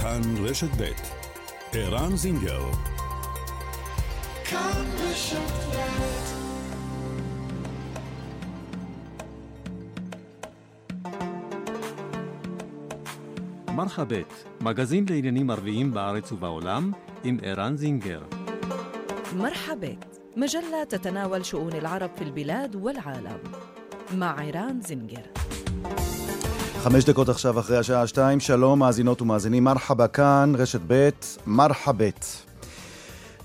כאן רשת ב' ערן זינגר כאן רשת מרחבת, מגזין לעניינים ערביים בארץ ובעולם, עם ערן זינגר. مرحبا مجلة تتناول شؤون العرب في البلاد والعالم مع عيران زنجر חמש דקות עכשיו אחרי השעה שתיים, שלום מאזינות ומאזינים, מרחבה כאן, רשת ב', מרחבת.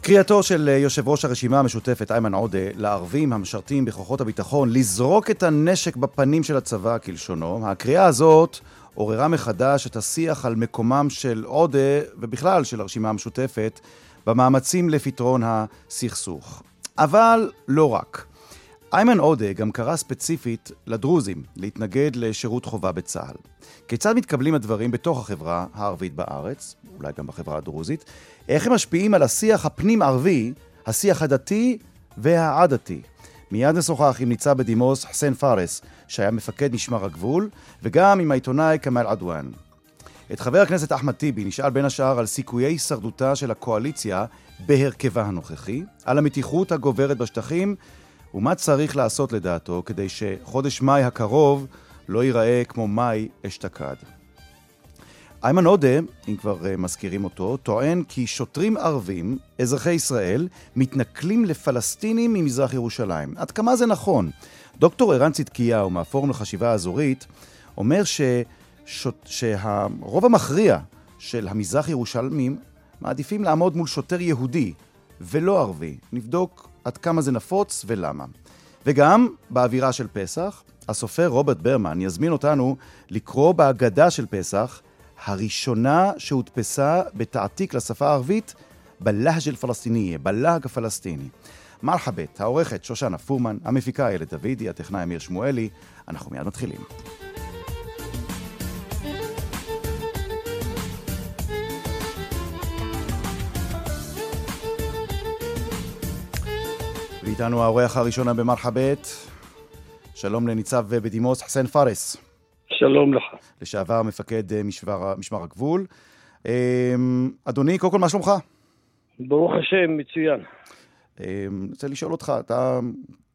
קריאתו של יושב ראש הרשימה המשותפת איימן עודה לערבים המשרתים בכוחות הביטחון לזרוק את הנשק בפנים של הצבא כלשונו, הקריאה הזאת עוררה מחדש את השיח על מקומם של עודה ובכלל של הרשימה המשותפת במאמצים לפתרון הסכסוך. אבל לא רק. איימן עודה גם קרא ספציפית לדרוזים להתנגד לשירות חובה בצה"ל. כיצד מתקבלים הדברים בתוך החברה הערבית בארץ, אולי גם בחברה הדרוזית? איך הם משפיעים על השיח הפנים-ערבי, השיח הדתי והעדתי? מיד נשוחח עם ניצב בדימוס חסן פארס, שהיה מפקד משמר הגבול, וגם עם העיתונאי כמאל עדואן. את חבר הכנסת אחמד טיבי נשאל בין השאר על סיכויי הישרדותה של הקואליציה בהרכבה הנוכחי, על המתיחות הגוברת בשטחים ומה צריך לעשות לדעתו כדי שחודש מאי הקרוב לא ייראה כמו מאי אשתקד. איימן עודה, אם כבר uh, מזכירים אותו, טוען כי שוטרים ערבים, אזרחי ישראל, מתנכלים לפלסטינים ממזרח ירושלים. עד כמה זה נכון? דוקטור ערן צדקיהו מהפורום לחשיבה האזורית אומר ש... שוט... שהרוב המכריע של המזרח ירושלמים מעדיפים לעמוד מול שוטר יהודי ולא ערבי. נבדוק עד כמה זה נפוץ ולמה. וגם, באווירה של פסח, הסופר רוברט ברמן יזמין אותנו לקרוא בהגדה של פסח, הראשונה שהודפסה בתעתיק לשפה הערבית בלהג' אל-פלסטיניה, בלהג הפלסטיני. מרחבת, העורכת שושנה פורמן, המפיקה איילת דוידי, הטכנאי אמיר שמואלי, אנחנו מיד מתחילים. ואיתנו האורח הראשונה במרחבת, שלום לניצב בדימוס חסן פארס. שלום לך. לשעבר מפקד אה, משמר, משמר הגבול. אמ, אדוני, קודם כל, מה שלומך? ברוך השם, מצוין. אני אמ, רוצה לשאול אותך, אתה,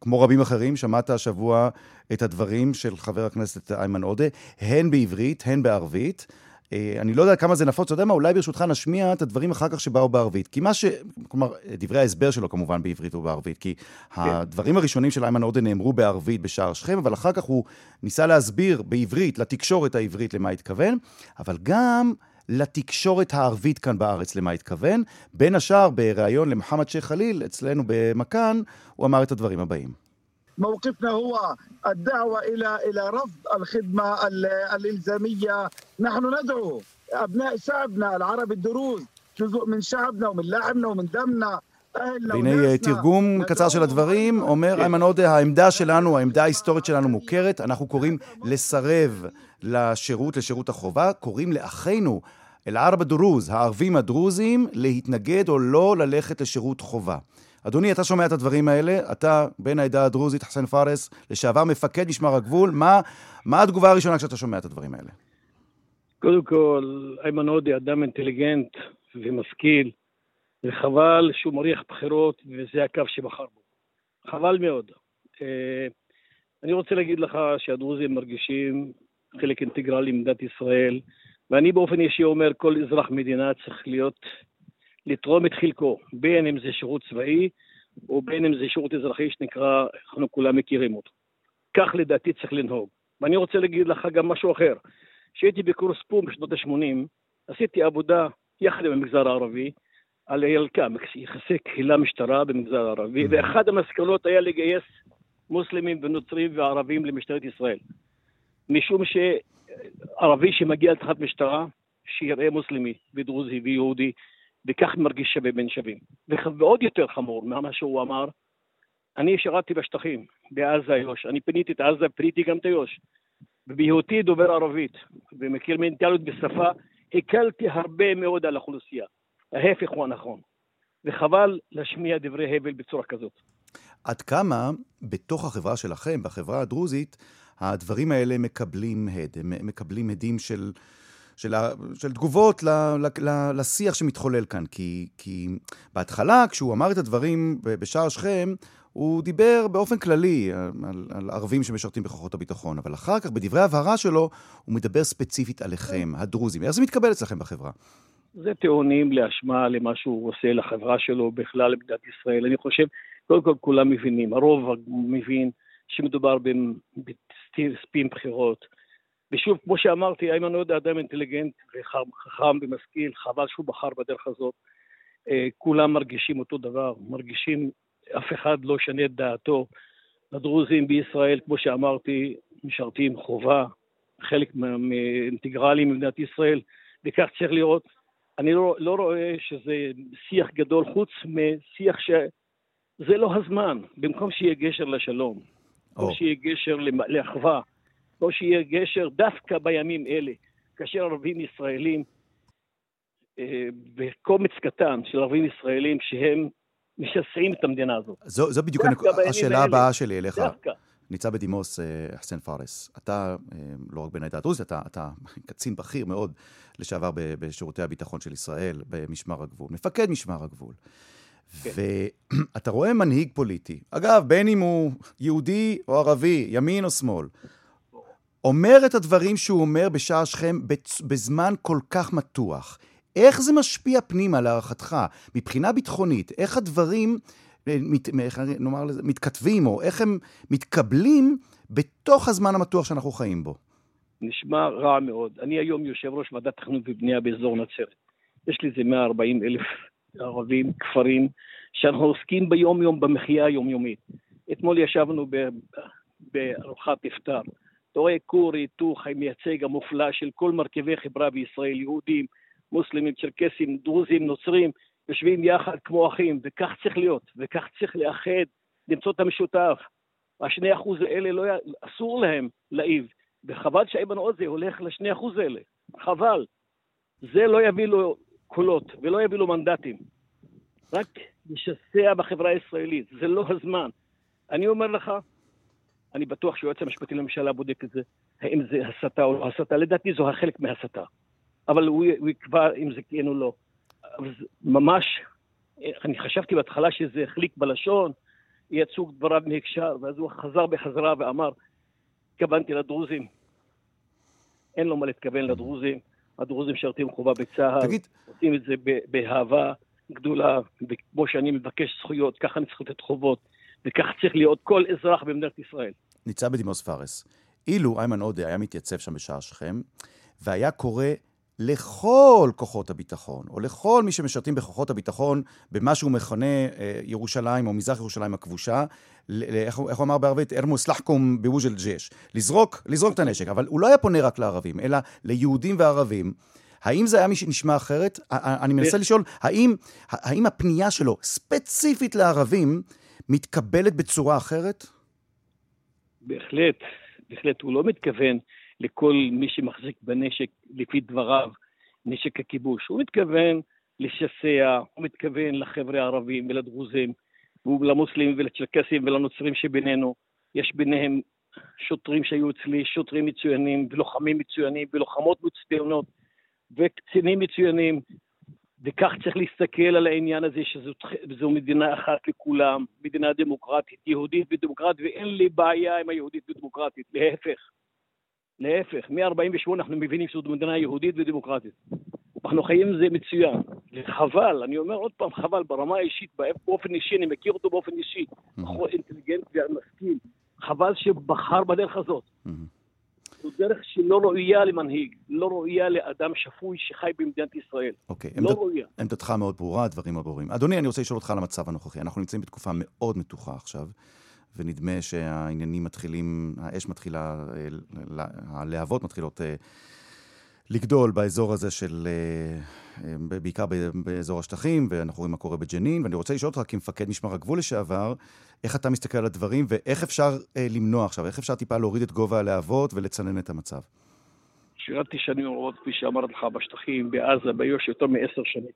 כמו רבים אחרים, שמעת השבוע את הדברים של חבר הכנסת איימן עודה, הן בעברית, הן בערבית. אה, אני לא יודע כמה זה נפוץ, אתה יודע מה, אולי ברשותך נשמיע את הדברים אחר כך שבאו בערבית. כי מה ש... כלומר, דברי ההסבר שלו כמובן בעברית ובערבית, כי כן. הדברים הראשונים של איימן עודה נאמרו בערבית בשער שכם, אבל אחר כך הוא ניסה להסביר בעברית, לתקשורת העברית למה התכוון, אבל גם לתקשורת הערבית כאן בארץ למה התכוון. בין השאר, בריאיון למוחמד שייח' חליל, אצלנו במכאן, הוא אמר את הדברים הבאים. موقفنا هو الدعوة إلى إلى رفض الخدمة الإلزامية نحن ندعو أبناء شعبنا العرب الدروز جزء من شعبنا ومن لحمنا ومن دمنا והנה תרגום קצר של הדברים, אומר איימן עודה, העמדה שלנו, העמדה ההיסטורית שלנו מוכרת, אנחנו קוראים לסרב לשירות, לשירות החובה, קוראים לאחינו, אל-ערב הדרוז, הערבים הדרוזים, להתנגד או לא ללכת לשירות חובה. אדוני, אתה שומע את הדברים האלה, אתה בן העדה הדרוזית, חסן פארס, לשעבר מפקד משמר הגבול, מה, מה התגובה הראשונה כשאתה שומע את הדברים האלה? קודם כל, איימן עודה אדם אינטליגנט ומשכיל, וחבל שהוא מריח בחירות וזה הקו שבחר בו. חבל מאוד. אה, אני רוצה להגיד לך שהדרוזים מרגישים חלק אינטגרלי ממדינת ישראל, ואני באופן אישי אומר, כל אזרח מדינה צריך להיות לתרום את חלקו, בין אם זה שירות צבאי ובין אם זה שירות אזרחי שנקרא, אנחנו כולם מכירים אותו. כך לדעתי צריך לנהוג. ואני רוצה להגיד לך גם משהו אחר. כשהייתי בקורס פום בשנות ה-80, עשיתי עבודה יחד עם המגזר הערבי על ילק"ם, יחסי קהילה-משטרה במגזר הערבי, mm-hmm. ואחת המסקנות היה לגייס מוסלמים ונוצרים וערבים למשטרת ישראל. משום שערבי שמגיע לתחת משטרה, שיראה מוסלמי ודרוזי ויהודי וכך מרגיש שווה בין שווים. ועוד יותר חמור ממה שהוא אמר, אני שירתתי בשטחים, בעזה איו"ש. אני פיניתי את עזה, פיניתי גם את איו"ש. ובהיותי דובר ערבית ומכיר מנטליות בשפה, הקלתי הרבה מאוד על האוכלוסייה. ההפך הוא הנכון. וחבל להשמיע דברי הבל בצורה כזאת. עד כמה בתוך החברה שלכם, בחברה הדרוזית, הדברים האלה מקבלים הד, הם מקבלים הדים של של, של תגובות ל, ל, ל, לשיח שמתחולל כאן. כי, כי בהתחלה, כשהוא אמר את הדברים בשער שכם, הוא דיבר באופן כללי על, על ערבים שמשרתים בכוחות הביטחון, אבל אחר כך, בדברי ההבהרה שלו, הוא מדבר ספציפית עליכם, הדרוזים. איך זה מתקבל אצלכם בחברה? זה טיעונים להשמעה למה שהוא עושה לחברה שלו, בכלל למדינת ישראל. אני חושב, קודם כל כולם מבינים, הרוב מבין שמדובר בספין בחירות. ושוב, כמו שאמרתי, איימן עודה אדם אינטליגנט וחכם ומשכיל, חבל שהוא בחר בדרך הזאת. אה, כולם מרגישים אותו דבר, מרגישים, אף אחד לא שנה את דעתו. הדרוזים בישראל, כמו שאמרתי, משרתים חובה, חלק אינטגרלי ממדינת ישראל, וכך צריך לראות. אני לא, לא רואה שזה שיח גדול, חוץ משיח שזה לא הזמן, במקום שיהיה גשר לשלום, או oh. שיהיה גשר לאחווה, או שיהיה גשר דווקא בימים אלה, כאשר ערבים ישראלים, אה, בקומץ קטן של ערבים ישראלים שהם משסעים את המדינה הזאת. זו, זו בדיוק השאלה הבאה שלי אליך. דווקא. ניצב בדימוס אה, חסן פארס, אתה אה, לא רק בן העדה הדרוזית, אתה, אתה קצין בכיר מאוד לשעבר בשירותי הביטחון של ישראל, במשמר הגבול, מפקד משמר הגבול. כן. ואתה רואה מנהיג פוליטי, אגב, בין אם הוא יהודי או ערבי, ימין או שמאל, אומר את הדברים שהוא אומר בשער שכם בזמן כל כך מתוח. איך זה משפיע פנימה להערכתך, מבחינה ביטחונית? איך הדברים, אה, מת, נאמר לזה, מתכתבים, או איך הם מתקבלים בתוך הזמן המתוח שאנחנו חיים בו? נשמע רע מאוד. אני היום יושב ראש ועדת תכנון ובנייה באזור נצרת. יש לי איזה 140 אלף ערבים, כפרים, שאנחנו עוסקים ביום-יום במחיה היומיומית. אתמול ישבנו בארוחת אפטר. אתה רואה כור היתוך המייצג המופלא של כל מרכיבי חברה בישראל, יהודים, מוסלמים, צ'רקסים, דרוזים, נוצרים, יושבים יחד כמו אחים, וכך צריך להיות, וכך צריך לאחד, למצוא את המשותף. השני אחוז האלה, לא, אסור להם להעיב, וחבל שאיימן עוזי הולך לשני אחוז האלה, חבל. זה לא יביא לו קולות ולא יביא לו מנדטים. רק לשסע בחברה הישראלית, זה לא הזמן. אני אומר לך, אני בטוח שהיועץ המשפטי לממשלה בודק את זה, האם זה הסתה או לא הסתה, לדעתי זו החלק מהסתה. אבל הוא, הוא יקבע אם זה כן או לא. ממש, אני חשבתי בהתחלה שזה החליק בלשון, יצאו דבריו מהקשר, ואז הוא חזר בחזרה ואמר, התכוונתי לדרוזים. אין לו מה להתכוון לדרוזים, הדרוזים משרתים חובה בצה"ל, תגיד... עושים את זה באהבה גדולה, וכמו שאני מבקש זכויות, ככה אני צריך לתת חובות. וכך צריך להיות כל אזרח במדינת ישראל. ניצב בדימוס פארס, אילו איימן עודה היה מתייצב שם בשער שכם, והיה קורא לכל כוחות הביטחון, או לכל מי שמשרתים בכוחות הביטחון, במה שהוא מכנה אה, ירושלים או מזרח ירושלים הכבושה, איך, איך הוא אמר בערבית? ארמוס לחקום בווג'ל ג'ש. לזרוק, לזרוק את הנשק. אבל הוא לא היה פונה רק לערבים, אלא ליהודים וערבים. האם זה היה מי שנשמע אחרת? אני מנסה לשאול, האם, האם הפנייה שלו ספציפית לערבים מתקבלת בצורה אחרת? בהחלט, בהחלט. הוא לא מתכוון לכל מי שמחזיק בנשק, לפי דבריו, נשק הכיבוש. הוא מתכוון לשסע, הוא מתכוון לחבר'ה הערבים ולדרוזים, ולמוסלמים ולצ'רקסים ולנוצרים שבינינו. יש ביניהם שוטרים שהיו אצלי, שוטרים מצוינים, ולוחמים מצוינים, ולוחמות מצוינות, וקצינים מצוינים, וכך צריך להסתכל על העניין הזה שזו מדינה אחת לכולם, מדינה דמוקרטית, יהודית ודמוקרטית, ואין לי בעיה עם היהודית ודמוקרטית, להפך. להפך, מ-48' אנחנו מבינים שזו מדינה יהודית ודמוקרטית. אנחנו חיים עם זה מצוין. חבל, אני אומר עוד פעם, חבל, ברמה האישית, באופן אישי, אני מכיר אותו באופן אישי, בחור אינטליגנט ומשכיל. חבל שבחר בדרך הזאת. זו דרך שלא ראויה למנהיג, לא ראויה לאדם שפוי שחי במדינת ישראל. אוקיי, לא עמד... ראויה. עמדתך מאוד ברורה, הדברים מאוד ברורים. אדוני, אני רוצה לשאול אותך על המצב הנוכחי. אנחנו נמצאים בתקופה מאוד מתוחה עכשיו, ונדמה שהעניינים מתחילים, האש מתחילה, אה, הלהבות מתחילות אה, לגדול באזור הזה של, אה, בעיקר באזור השטחים, ואנחנו רואים מה קורה בג'נין, ואני רוצה לשאול אותך כמפקד משמר הגבול לשעבר, איך אתה מסתכל על הדברים, ואיך אפשר אה, למנוע עכשיו, איך אפשר טיפה להוריד את גובה הלהבות ולצנן את המצב? שירתתי שנים רבות, כפי שאמרתי לך, בשטחים, בעזה, ביו"ש, יותר מעשר שנים.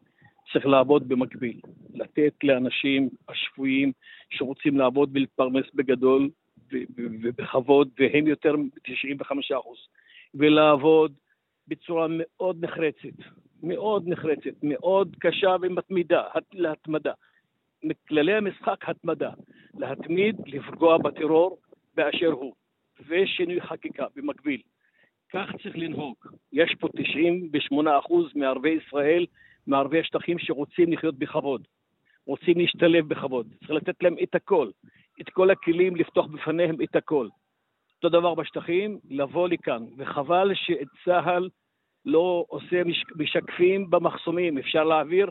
צריך לעבוד במקביל. לתת לאנשים השפויים שרוצים לעבוד ולהתפרנס בגדול ובכבוד, והם יותר מ-95 ולעבוד בצורה מאוד נחרצת, מאוד נחרצת, מאוד קשה ומתמידה, להתמדה. מכללי המשחק התמדה, להתמיד, לפגוע בטרור באשר הוא, ושינוי חקיקה במקביל. כך צריך לנהוג. יש פה 98% מערביי ישראל, מערביי השטחים שרוצים לחיות בכבוד, רוצים להשתלב בכבוד. צריך לתת להם את הכל, את כל הכלים, לפתוח בפניהם את הכל. אותו דבר בשטחים, לבוא לכאן, וחבל שאת צה"ל לא עושה משקפים במחסומים, אפשר להעביר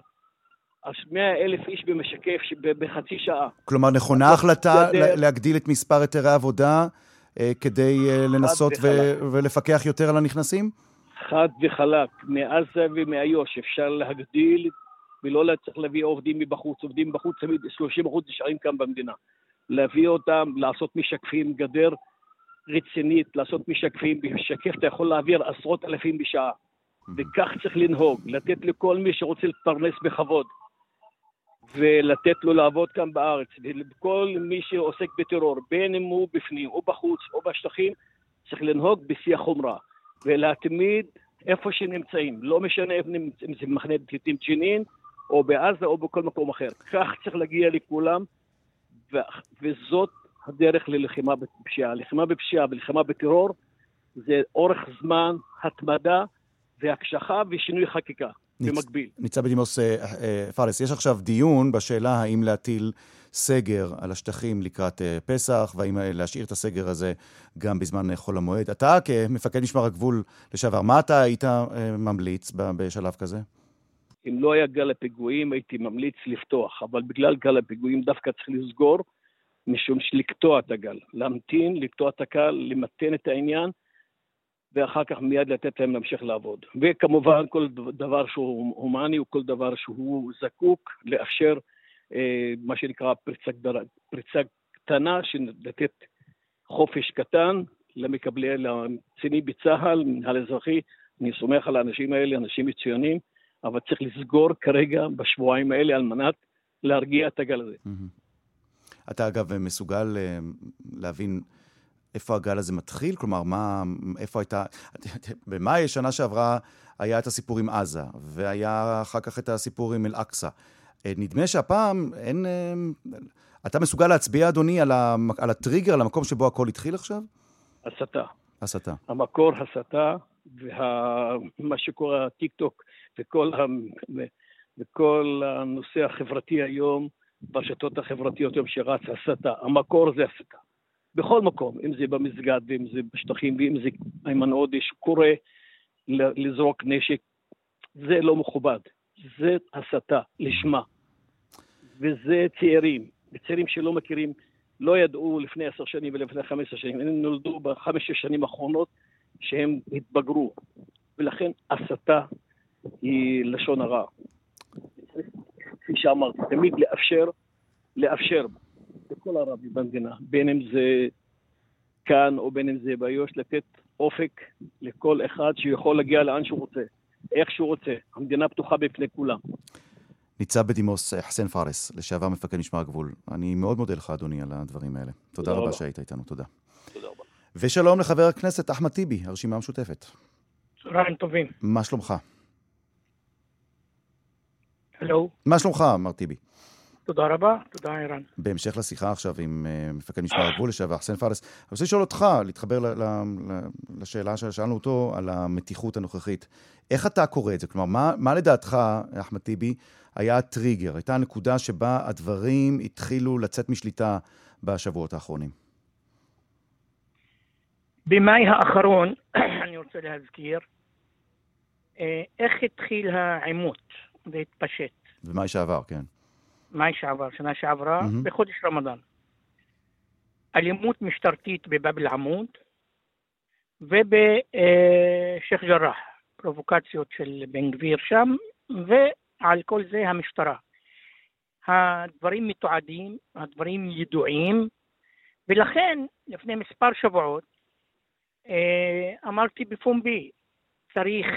100 אלף איש במשקף בחצי שעה. כלומר, נכונה ההחלטה להגדיל את מספר היתרי העבודה אה, כדי אה, לנסות ו- ולפקח יותר על הנכנסים? חד וחלק, מעזה ומאיו"ש אפשר להגדיל ולא צריך להביא עובדים מבחוץ, עובדים מבחוץ תמיד 30 אחוז נשארים כאן במדינה. להביא אותם, לעשות משקפים, גדר רצינית, לעשות משקפים, בשקף אתה יכול להעביר עשרות אלפים בשעה. וכך צריך לנהוג, לתת לכל מי שרוצה להתפרנס בכבוד. ולתת לו לעבוד כאן בארץ. וכל מי שעוסק בטרור, בין אם הוא בפנים או בחוץ או בשטחים, צריך לנהוג בשיא החומרה. ולהתמיד איפה שנמצאים, לא משנה אם זה מחנה פליטים ג'נין, או בעזה או בכל מקום אחר. כך צריך להגיע לכולם, ו- וזאת הדרך ללחימה בפשיעה. לחימה בפשיעה ולחימה בטרור זה אורך זמן, התמדה והקשחה ושינוי חקיקה. במקביל. ניצב בדימוס אה, אה, פארס, יש עכשיו דיון בשאלה האם להטיל סגר על השטחים לקראת אה, פסח, והאם להשאיר את הסגר הזה גם בזמן חול המועד. אתה כמפקד משמר הגבול לשעבר, מה אתה היית ממליץ בשלב כזה? אם לא היה גל הפיגועים, הייתי ממליץ לפתוח, אבל בגלל גל הפיגועים דווקא צריך לסגור, משום שלקטוע את הגל. להמתין, לקטוע את הקל, למתן את העניין, ואחר כך מיד לתת להם להמשיך לעבוד. וכמובן כל דבר שהוא הומני או כל דבר שהוא זקוק לאפשר אה, מה שנקרא פריצה, פריצה קטנה, לתת חופש קטן למקבלי, לקצינים בצה"ל, מנהל אזרחי. אני סומך על האנשים האלה, אנשים מצוינים, אבל צריך לסגור כרגע בשבועיים האלה על מנת להרגיע את הגל הזה. אתה אגב מסוגל אה, להבין איפה הגל הזה מתחיל? כלומר, מה, איפה הייתה... במאי שנה שעברה היה את הסיפור עם עזה, והיה אחר כך את הסיפור עם אל-אקצא. אה, נדמה שהפעם אין... אה, אתה מסוגל להצביע, אדוני, על, ה... על הטריגר, על המקום שבו הכל התחיל עכשיו? הסתה. הסתה. המקור הסתה, ומה וה... שקורה, הטיק טוק, וכל, ה... וכל הנושא החברתי היום, ברשתות החברתיות היום שרץ הסתה. המקור זה הסתה. בכל מקום, אם זה במסגד ואם זה בשטחים ואם זה איימן עודה שקורא לזרוק נשק, זה לא מכובד, זה הסתה לשמה. וזה צעירים, צעירים שלא מכירים, לא ידעו לפני עשר שנים ולפני חמש עשר שנים, הם נולדו בחמש שנים האחרונות שהם התבגרו, ולכן הסתה היא לשון הרע. כפי שאמרתי, תמיד לאפשר, לאפשר לכל הערבים במדינה, בין אם זה כאן או בין אם זה באיו"ש, לתת אופק לכל אחד שיכול להגיע לאן שהוא רוצה, איך שהוא רוצה. המדינה פתוחה בפני כולם. ניצב בדימוס חסן פארס, לשעבר מפקד משמר הגבול. אני מאוד מודה לך, אדוני, על הדברים האלה. תודה, תודה רבה רבה שהיית איתנו, תודה. תודה רבה. ושלום לחבר הכנסת אחמד טיבי, הרשימה המשותפת. צהריים טובים. מה שלומך? הלו. מה שלומך, מר טיבי? תודה רבה, תודה ערן. בהמשך לשיחה עכשיו עם uh, מפקד משמר הגבול לשעבר, חסן פארס, אני רוצה לשאול אותך, להתחבר ל- ל- לשאלה ששאלנו אותו על המתיחות הנוכחית. איך אתה קורא את זה? כלומר, מה, מה לדעתך, אחמד טיבי, היה הטריגר? הייתה הנקודה שבה הדברים התחילו לצאת משליטה בשבועות האחרונים. במאי האחרון, אני רוצה להזכיר, אה, איך התחיל העימות והתפשט. במאי שעבר, כן. מאי שעבר, שנה שעברה, mm-hmm. בחודש רמדאן. אלימות משטרתית בבאב אל-עמוד ובשייח' ג'ראח, פרובוקציות של בן גביר שם, ועל כל זה המשטרה. הדברים מתועדים, הדברים ידועים, ולכן לפני מספר שבועות אה, אמרתי בפומבי, צריך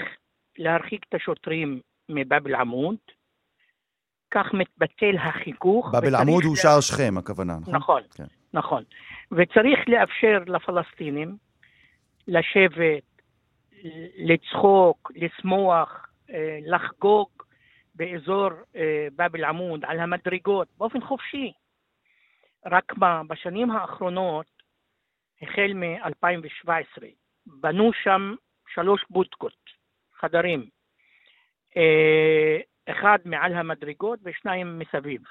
להרחיק את השוטרים מבאב אל-עמוד, כך מתבטל החיכוך. באב אל-עמוד הוא שער שכם, הכוונה, נכון? נכון, כן. נכון. וצריך לאפשר לפלסטינים לשבת, לצחוק, לשמוח, אה, לחגוג באזור אה, באב אל-עמוד, על המדרגות, באופן חופשי. רק מה, בשנים האחרונות, החל מ-2017, בנו שם שלוש בודקות, חדרים. אחד מעל המדרגות ושניים מסביב.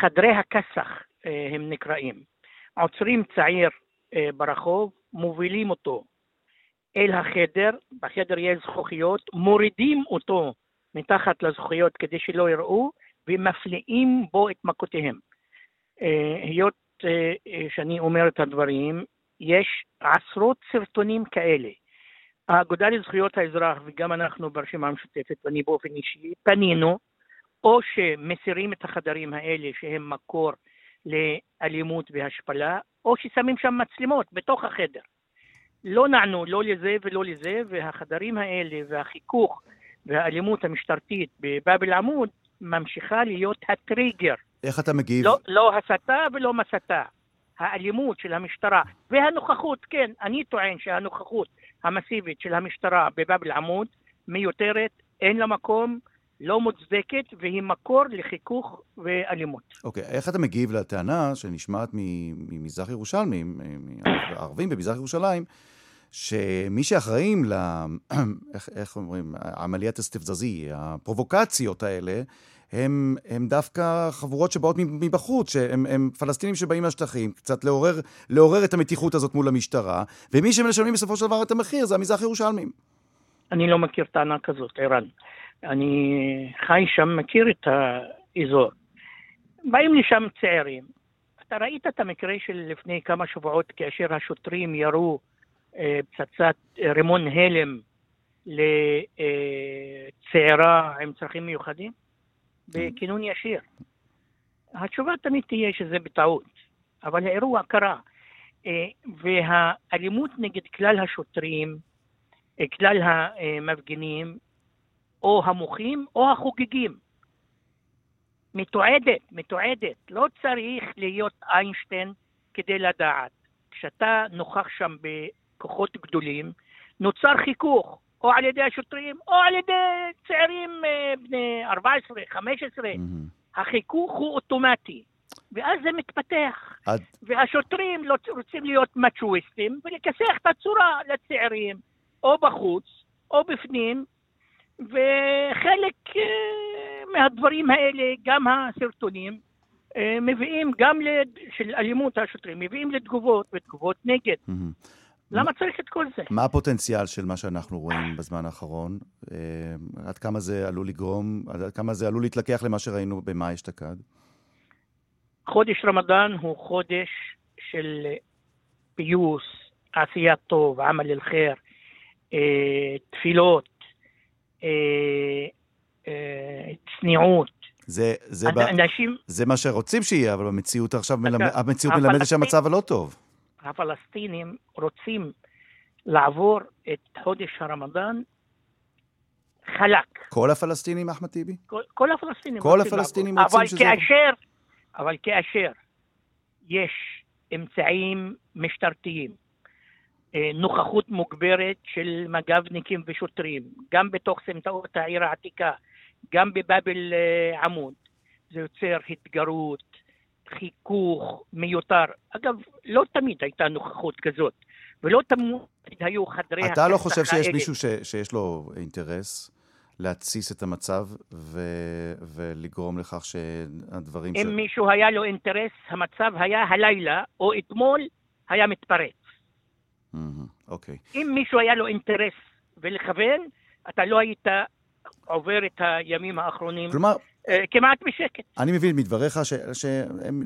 חדרי הכסח הם נקראים. עוצרים צעיר ברחוב, מובילים אותו אל החדר, בחדר יש זכוכיות, מורידים אותו מתחת לזכוכיות כדי שלא יראו, ומפליאים בו את מכותיהם. אה, היות אה, שאני אומר את הדברים, יש עשרות סרטונים כאלה. האגודה לזכויות האזרח וגם אנחנו ברשימה המשותפת, ואני באופן אישי, פנינו, או שמסירים את החדרים האלה שהם מקור לאלימות והשפלה, או ששמים שם מצלמות בתוך החדר. לא נענו לא לזה ולא לזה, והחדרים האלה והחיכוך והאלימות המשטרתית בבאב אל-עמוד ממשיכה להיות הטריגר. איך אתה מגיב? לא, לא הסתה ולא מסתה. האלימות של המשטרה והנוכחות, כן, אני טוען שהנוכחות המסיבית של המשטרה בבאב אל-עמוד מיותרת, אין לה מקום, לא מוצדקת, והיא מקור לחיכוך ואלימות. אוקיי, okay, איך אתה מגיב לטענה שנשמעת ממזרח ירושלמים, הערבים במזרח ירושלים, שמי שאחראים ל... איך, איך אומרים? עמליית הסטפזזי, הפרובוקציות האלה, הם, הם דווקא חבורות שבאות מבחוץ, שהם הם פלסטינים שבאים מהשטחים, קצת לעורר, לעורר את המתיחות הזאת מול המשטרה, ומי שמשלמים בסופו של דבר את המחיר זה המזרח ירושלמים. אני לא מכיר טענה כזאת, ערן. אני חי שם, מכיר את האזור. באים לשם צעירים. אתה ראית את המקרה של לפני כמה שבועות כאשר השוטרים ירו אה, פצצת אה, רימון הלם לצעירה עם צרכים מיוחדים? בכינון ישיר. התשובה תמיד תהיה שזה בטעות, אבל האירוע קרה. אה, והאלימות נגד כלל השוטרים, כלל המפגינים, או המוחים או החוגגים. מתועדת, מתועדת. לא צריך להיות איינשטיין כדי לדעת. כשאתה נוכח שם בכוחות גדולים, נוצר חיכוך, או על ידי השוטרים, או על ידי צעירים אה, בני 14, 15. Mm-hmm. החיכוך הוא אוטומטי, ואז זה מתפתח. עד... והשוטרים לא רוצים להיות מצ'ואיסטים ולכסח את הצורה לצעירים, או בחוץ, או בפנים, וחלק אה, מהדברים האלה, גם הסרטונים, אה, מביאים גם. של אלימות השוטרים, מביאים לתגובות ותגובות נגד. למה צריך את כל זה? מה הפוטנציאל של מה שאנחנו רואים בזמן האחרון? אה, עד כמה זה עלול לגרום, עד כמה זה עלול להתלקח למה שראינו במאי אשתקד? חודש רמדאן הוא חודש של פיוס, עשיית טוב, עמל אל-חיר, תפילות, אה, אה, צניעות. זה, זה, אנשים... ב... זה מה שרוצים שיהיה, אבל במציאות עכשיו, מלמד, המציאות מלמדת שהמצב הלא טוב. הפלסטינים רוצים לעבור את חודש הרמדאן חלק. כל הפלסטינים, אחמד טיבי? כל, כל הפלסטינים כל הפלסטינים רוצים אבל שזה... כאשר, אבל כאשר יש אמצעים משטרתיים אה, נוכחות מוגברת של מג"בניקים ושוטרים, גם בתוך סמטאות העיר העתיקה, גם בבאבל אה, עמוד. זה יוצר התגרות, חיכוך מיותר. אגב, לא תמיד הייתה נוכחות כזאת, ולא תמיד היו חדרי אתה לא חושב שיש האלה. מישהו ש, שיש לו אינטרס להתסיס את המצב ו, ולגרום לכך שהדברים... אם ש... מישהו היה לו אינטרס, המצב היה הלילה, או אתמול, היה מתפרץ. אוקיי. Mm-hmm. Okay. אם מישהו היה לו אינטרס ולכוון, אתה לא היית עובר את הימים האחרונים כלומר, כמעט בשקט. אני מבין מדבריך שהם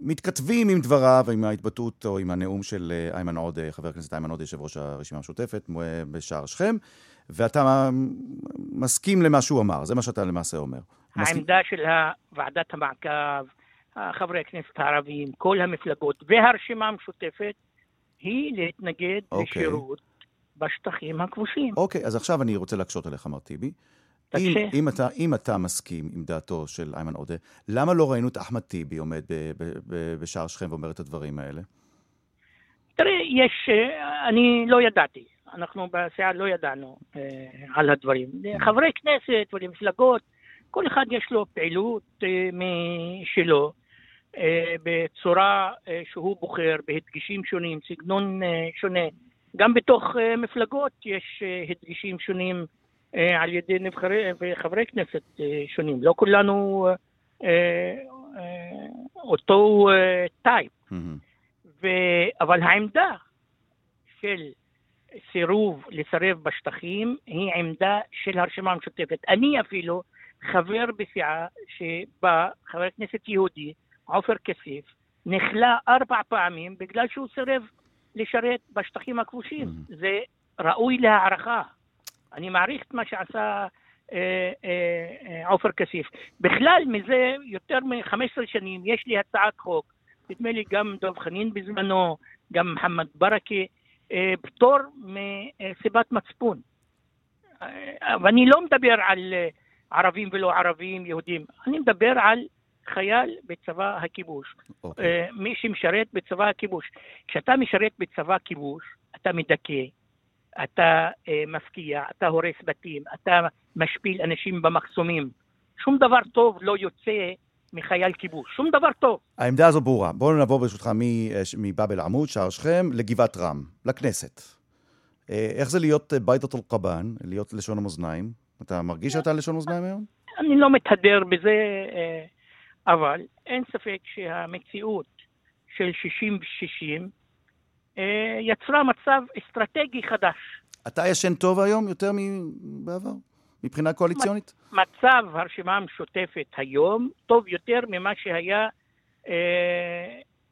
מתכתבים עם דבריו, עם ההתבטאות או עם הנאום של אה, איימן עודה, חבר הכנסת איימן עודה, יושב ראש הרשימה המשותפת, בשער שכם, ואתה מסכים למה שהוא אמר, זה מה שאתה למעשה אומר. העמדה מסכים... של ועדת המעקב, חברי הכנסת הערבים, כל המפלגות והרשימה המשותפת, היא להתנגד okay. אוקיי. לשירות בשטחים הכבושים. אוקיי, okay, אז עכשיו אני רוצה להקשות עליך, מר טיבי. אם, אם, אתה, אם אתה מסכים עם דעתו של איימן עודה, למה לא ראינו את אחמד טיבי עומד בשער שכם ואומר את הדברים האלה? תראה, יש, אה, אני לא ידעתי. אנחנו בסיעה לא ידענו אה, על הדברים. חברי כנסת ולמפלגות, כל אחד יש לו פעילות אה, משלו, אה, בצורה אה, שהוא בוחר, בהדגשים שונים, סגנון אה, שונה. גם בתוך אה, מפלגות יש אה, הדגשים שונים על ידי נבחרי וחברי כנסת אה, שונים. לא כולנו אה, אה, אותו אה, טייפ. ו... אבל העמדה של סירוב לסרב בשטחים היא עמדה של הרשימה המשותפת. אני אפילו חבר בסיעה שבה חבר כנסת יהודי, עופר כסיף, נכלא ארבע פעמים בגלל שהוא סירב לשרת בשטחים הכבושים. זה ראוי להערכה. אני מעריך את מה שעשה אה, אה, אה, עופר כסיף. בכלל, מזה יותר מ-15 שנים יש לי הצעת חוק, נדמה לי גם דב חנין בזמנו, גם מוחמד ברכה, פטור מסיבת מצפון. ואני לא מדבר על ערבים ולא ערבים, יהודים, אני מדבר על חייל בצבא הכיבוש. אוקיי. אה, מי שמשרת בצבא הכיבוש. כשאתה משרת בצבא כיבוש, אתה מדכא, אתה אה, מפקיע, אתה הורס בתים, אתה משפיל אנשים במחסומים. שום דבר טוב לא יוצא מחייל כיבוש, שום דבר טוב. העמדה הזו ברורה. בואו נעבור ברשותך אה, מבאב אל-עמוד, שער שכם, לגבעת רם, לכנסת. אה, איך זה להיות בייתת אל-קבאן, להיות לשון המאזניים? אתה מרגיש שאתה לשון מאזניים היום? אני לא מתהדר בזה, אבל אין ספק שהמציאות של 60 ו-60 אה, יצרה מצב אסטרטגי חדש. אתה ישן טוב היום יותר מבעבר? מבחינה קואליציונית? מצב הרשימה המשותפת היום טוב יותר ממה שהיה אה,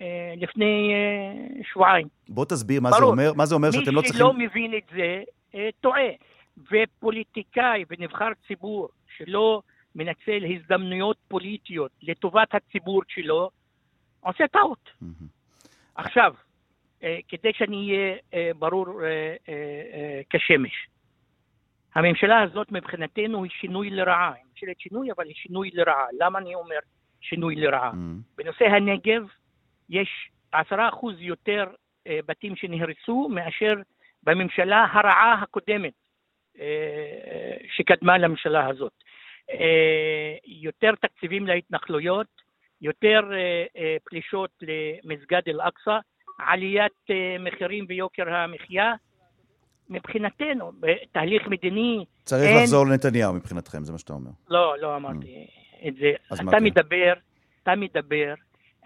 אה, לפני אה, שבועיים. בוא תסביר מה זה ברור. אומר, מה זה אומר שאתם לא מי צריכים... שלא מבין את זה, אה, טועה. ופוליטיקאי ונבחר ציבור שלא מנצל הזדמנויות פוליטיות לטובת הציבור שלו, עושה טעות. עכשיו, אה, כדי שאני אהיה אה, ברור אה, אה, אה, כשמש, הממשלה הזאת מבחינתנו היא שינוי לרעה. היא ממשלת שינוי, אבל היא שינוי לרעה. למה אני אומר שינוי לרעה? מהמם. בנושא הנגב יש עשרה אחוז יותר אה, בתים שנהרסו מאשר בממשלה הרעה הקודמת אה, אה, שקדמה לממשלה הזאת. אה, יותר תקציבים להתנחלויות, יותר אה, אה, פלישות למסגד אל-אקצא, עליית אה, מחירים ויוקר המחיה. מבחינתנו, בתהליך מדיני, צריך אין- לחזור לנתניהו מבחינתכם, זה מה שאתה אומר. לא, לא אמרתי את זה. אתה כן? מדבר, אתה מדבר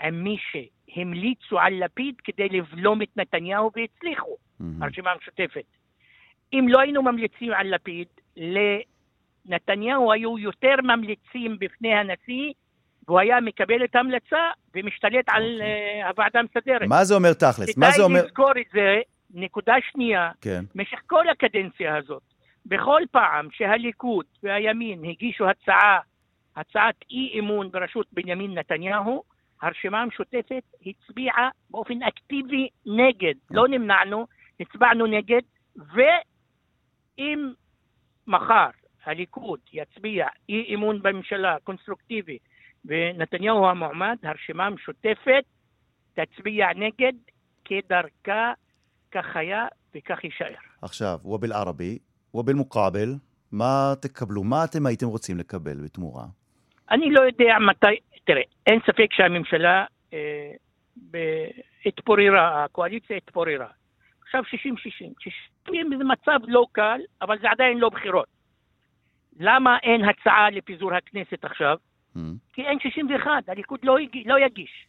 עם מי שהמליצו על לפיד כדי לבלום את נתניהו והצליחו, מהמם. הרשימה המשותפת. אם לא היינו ממליצים על לפיד, לנתניהו היו יותר ממליצים בפני הנשיא, והוא היה מקבל את ההמלצה ומשתלט על אה, הוועדה המסדרת. מה זה אומר תכלס? מה זה אומר... כדאי לזכור את זה, נקודה שנייה, כן. במשך כל הקדנציה הזאת, בכל פעם שהליכוד והימין הגישו הצעה, הצעת אי אמון בראשות בנימין נתניהו, הרשימה המשותפת הצביעה באופן אקטיבי נגד, לא נמנענו, הצבענו נגד, ואם מחר הליכוד יצביע אי אמון בממשלה קונסטרוקטיבי ונתניהו המועמד, הרשימה המשותפת תצביע נגד כדרכה, כך היה וכך יישאר. עכשיו, ובאל-ערבי, ובאל-מוקאבל, מה תקבלו? מה אתם הייתם רוצים לקבל בתמורה? אני לא יודע מתי, תראה, אין ספק שהממשלה אה, ב- התפוררה, הקואליציה התפוררה. עכשיו 60-60. 60 זה מצב לא קל, אבל זה עדיין לא בחירות. למה אין הצעה לפיזור הכנסת עכשיו? כי אין 61, הליכוד לא, יג... לא יגיש.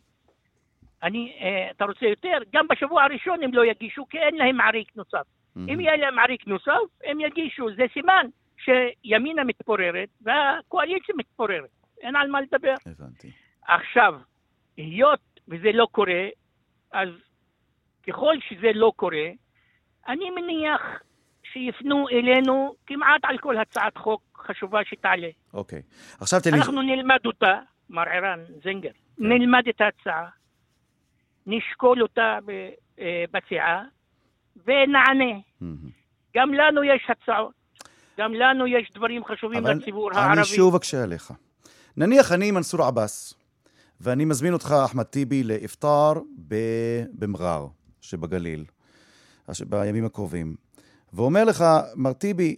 אני, אה, אתה רוצה יותר? גם בשבוע הראשון הם לא יגישו, כי אין להם עריק נוסף. אם יהיה להם עריק נוסף, הם יגישו. זה סימן שימינה מתפוררת והקואליציה מתפוררת. אין על מה לדבר. הבנתי. עכשיו, היות וזה לא קורה, אז ככל שזה לא קורה, אני מניח שיפנו אלינו כמעט על כל הצעת חוק חשובה שתעלה. אוקיי. עכשיו תן לי... אנחנו נלמד אותה, מר ערן זינגר, כן. נלמד את ההצעה, נשקול אותה אה, בסיעה ונענה. מהמם. גם לנו יש הצעות, גם לנו יש דברים חשובים אבל לציבור אני הערבי. שוב אקשה עליך. נניח אני מנסור עבאס, ואני מזמין אותך, אחמד טיבי, לאפטאר ב- במע'אר שבגליל, בימים הקרובים. ואומר לך, מר טיבי,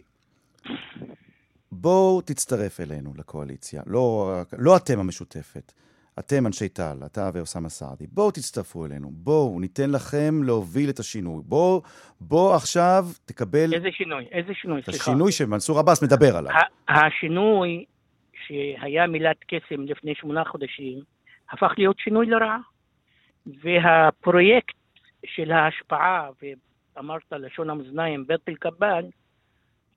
בואו תצטרף אלינו לקואליציה. לא, לא אתם המשותפת, אתם אנשי טל, אתה ואוסאמה סעדי. בואו תצטרפו אלינו, בואו, ניתן לכם להוביל את השינוי. בואו, בוא עכשיו תקבל... איזה שינוי? איזה שינוי? סליחה. השינוי שמנסור עבאס מדבר עליו. השינוי שהיה מילת קסם לפני שמונה חודשים, הפך להיות שינוי לרעה. והפרויקט של ההשפעה, ואמרת לשון המאזניים, ברטל קבאן,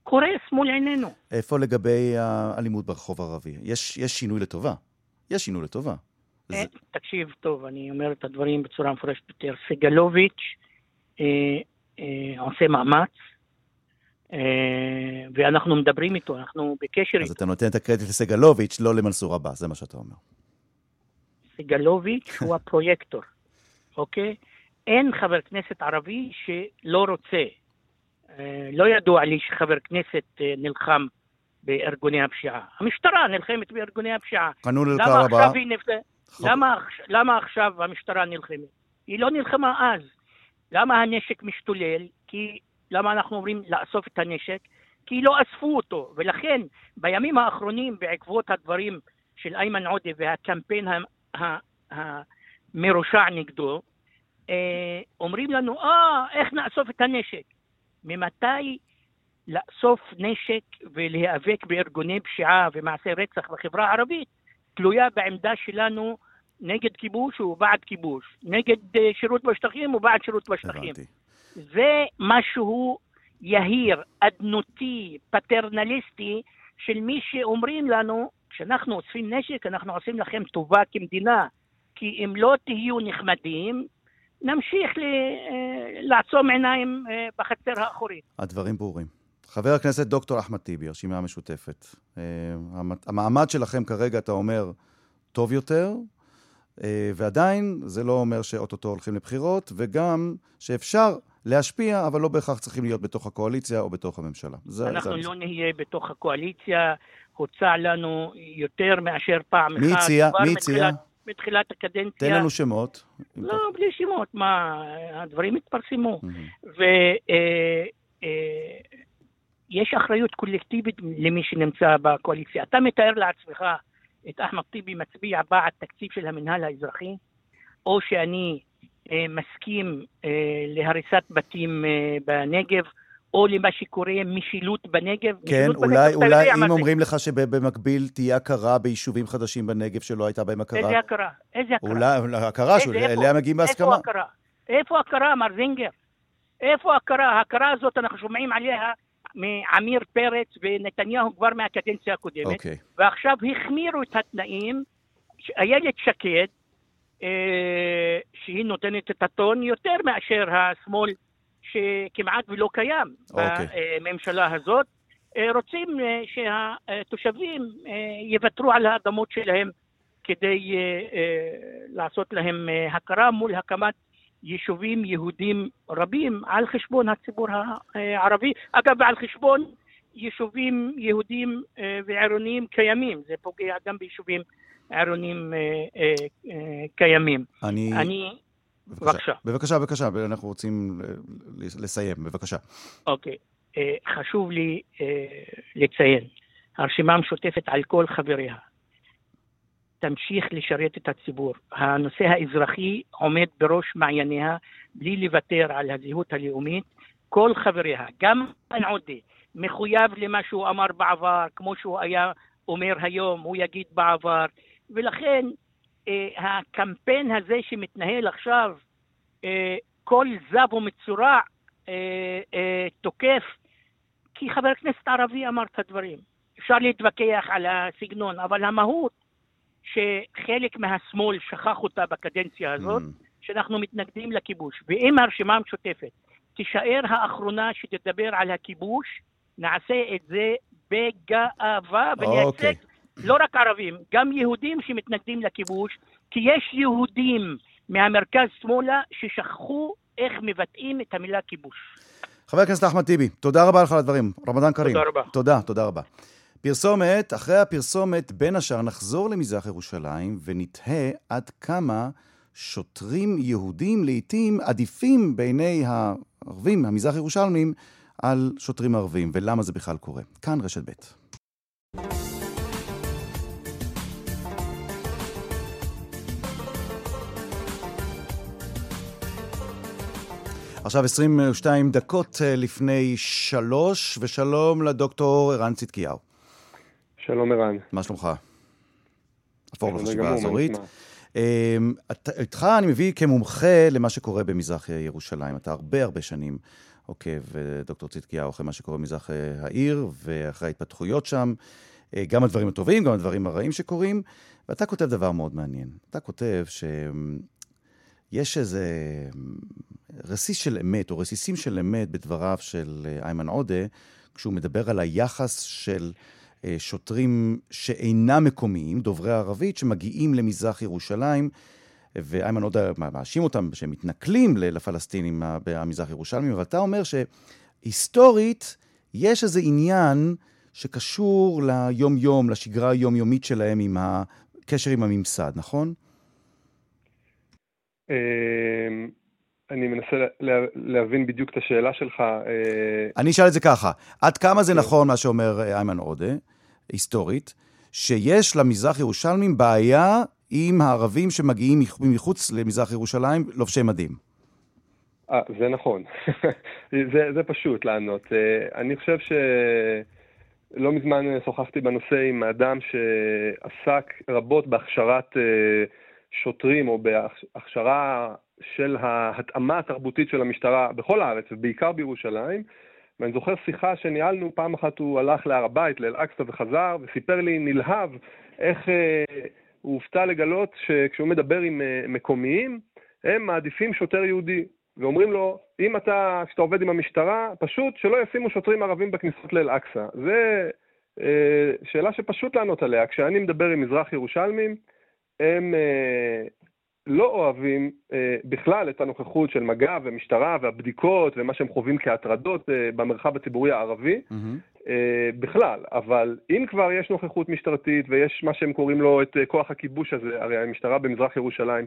קורס מול עינינו. איפה לגבי האלימות ברחוב הערבי? יש, יש שינוי לטובה. יש שינוי לטובה. זה... אה, תקשיב טוב, אני אומר את הדברים בצורה מפורשת יותר. סגלוביץ' אה, אה, עושה מאמץ, אה, ואנחנו מדברים איתו, אנחנו בקשר אז איתו. אתה נותן את הקרדיט לסגלוביץ', לא למנסור עבאס, זה מה שאתה אומר. סגלוביץ' הוא הפרויקטור, אוקיי? אין חבר כנסת ערבי שלא רוצה. אה, לא ידוע לי שחבר כנסת אה, נלחם בארגוני הפשיעה. המשטרה נלחמת בארגוני הפשיעה. עכשיו היא נפ... למה, למה עכשיו המשטרה נלחמת? היא לא נלחמה אז. למה הנשק משתולל? כי, למה אנחנו אומרים לאסוף את הנשק? כי לא אספו אותו, ולכן בימים האחרונים, בעקבות הדברים של איימן עודה והקמפיין המרושע נגדו, אומרים לנו, אה, איך נאסוף את הנשק? ממתי לאסוף נשק ולהיאבק בארגוני פשיעה ומעשי רצח בחברה הערבית תלויה בעמדה שלנו נגד כיבוש ובעד כיבוש, נגד אה, שירות בשטחים ובעד שירות בשטחים. הבנתי. זה משהו יהיר, אדנותי, פטרנליסטי, של מי שאומרים לנו, כשאנחנו אוספים נשק, אנחנו עושים לכם טובה כמדינה, כי אם לא תהיו נחמדים, נמשיך ל, אה, לעצום עיניים אה, בחצר האחורית. הדברים ברורים. חבר הכנסת דוקטור אחמד טיבי, הרשימה המשותפת. אה, המ- המעמד שלכם כרגע, אתה אומר, טוב יותר, ועדיין זה לא אומר שאו-טו-טו הולכים לבחירות, וגם שאפשר להשפיע, אבל לא בהכרח צריכים להיות בתוך הקואליציה או בתוך הממשלה. זה, אנחנו זה... לא נהיה בתוך הקואליציה, הוצע לנו יותר מאשר פעם אחת. מי הציע? מי הציע? מתחילת- הקדנציה. תן לנו שמות. לא, בלי שמות, מה, הדברים התפרסמו. אתה- מהמם. ויש אחריות קולקטיבית למי שנמצא בקואליציה. אתה מתאר לעצמך את אחמד טיבי מצביע בעד תקציב של המינהל האזרחי, או שאני אה, מסכים אה, להריסת בתים אה, בנגב, או למה שקורה משילות בנגב. כן, משילות אולי, בנגב, אולי מה אם זה. אומרים לך שבמקביל תהיה הכרה ביישובים חדשים בנגב שלא הייתה בהם הכרה, איזה הכרה? איזה הכרה? אולי הכרה שאליה מגיעים בהסכמה. איפה הכרה? איפה הכרה, מר זינגר? איפה הכרה? ההכרה הזאת, אנחנו שומעים עליה מעמיר פרץ ונתניהו כבר מהקדנציה הקודמת, אוקיי. ועכשיו החמירו את התנאים. איילת שקד, אה, שהיא נותנת את הטון יותר מאשר השמאל שכמעט ולא קיים אוקיי. בממשלה הזאת, אה, רוצים אה, שהתושבים אה, יוותרו על האדמות שלהם כדי לעשות להם הכרה מול הקמת יישובים יהודים רבים על חשבון הציבור הערבי. אגב, ועל חשבון יישובים יהודים ועירוניים קיימים. זה פוגע גם ביישובים עירוניים קיימים. אני... אני... בבקשה. בבקשה, בבקשה, אנחנו רוצים אה, לסיים, בבקשה. אוקיי. אה, חשוב לי אה, לציין, הרשימה המשותפת על כל חבריה תמשיך לשרת את הציבור. הנושא האזרחי עומד בראש מעייניה בלי לוותר על הזהות הלאומית. כל חבריה, גם עודה, מחויב למה שהוא אמר בעבר, כמו שהוא היה אומר היום, הוא יגיד בעבר, ולכן הקמפיין הזה שמתנהל עכשיו, אה, כל זב ומצורע אה, אה, תוקף, כי חבר כנסת ערבי אמר את הדברים. אפשר להתווכח על הסגנון, אבל המהות שחלק מהשמאל שכח אותה בקדנציה הזאת, Mm. שאנחנו מתנגדים לכיבוש. ואם הרשימה המשותפת תישאר האחרונה שתדבר על הכיבוש, נעשה את זה בגאווה ונייצג אוקיי. לא רק ערבים, גם יהודים שמתנגדים לכיבוש, כי יש יהודים מהמרכז שמאלה ששכחו איך מבטאים את המילה כיבוש. חבר הכנסת אחמד טיבי, תודה רבה לך על הדברים. רמדאן כרים. תודה רבה. תודה, תודה רבה. פרסומת, אחרי הפרסומת, בין השאר נחזור למזרח ירושלים ונתהה עד כמה שוטרים יהודים לעתים עדיפים בעיני הערבים, המזרח ירושלמים, על שוטרים ערבים ולמה זה בכלל קורה. כאן רשת ב'. עכשיו 22 דקות אה, לפני שלוש, ושלום לדוקטור ערן צדקיהו. שלום ערן. מה שלומך? הפורום לחשיבה האזורית. אמ, איתך אני מביא כמומחה למה שקורה במזרח ירושלים. אתה הרבה הרבה שנים עוקב, אה, דוקטור צדקיהו, אחרי מה שקורה במזרח אה, העיר, ואחרי ההתפתחויות שם, גם הדברים הטובים, גם הדברים הרעים שקורים, ואתה כותב דבר מאוד מעניין. אתה כותב שיש איזה רסיס של אמת, או רסיסים של אמת בדבריו של אה, איימן עודה, כשהוא מדבר על היחס של אה, שוטרים שאינם מקומיים, דוברי ערבית, שמגיעים למזרח ירושלים, ואיימן עודה מאשים אותם שהם מתנכלים לפלסטינים במזרח ירושלמים, אבל אתה אומר שהיסטורית יש איזה עניין שקשור ליום-יום, לשגרה היומיומית שלהם עם הקשר עם הממסד, נכון? אמ, אני מנסה להבין בדיוק את השאלה שלך. אה, אני אשאל את זה ככה, עד כמה זה כן. נכון מה שאומר אה, איימן עודה, היסטורית, שיש למזרח ירושלמים בעיה עם הערבים שמגיעים מחוץ למזרח ירושלים לובשי מדים? אה, זה נכון. זה, זה פשוט לענות. אני חושב שלא מזמן שוחחתי בנושא עם אדם שעסק רבות בהכשרת שוטרים או בהכשרה של ההתאמה התרבותית של המשטרה בכל הארץ, ובעיקר בירושלים. ואני זוכר שיחה שניהלנו, פעם אחת הוא הלך להר הבית, לאל-אקצא וחזר, וסיפר לי נלהב איך אה, הוא הופתע לגלות שכשהוא מדבר עם אה, מקומיים, הם מעדיפים שוטר יהודי. ואומרים לו, אם אתה, כשאתה עובד עם המשטרה, פשוט שלא ישימו שוטרים ערבים בכניסות לאל-אקצא. זו אה, שאלה שפשוט לענות עליה. כשאני מדבר עם מזרח ירושלמים, הם אה, לא אוהבים אה, בכלל את הנוכחות של מג"ב ומשטרה והבדיקות ומה שהם חווים כהטרדות אה, במרחב הציבורי הערבי בכלל, אבל אם כבר יש נוכחות משטרתית ויש מה שהם קוראים לו את כוח הכיבוש הזה, הרי המשטרה במזרח ירושלים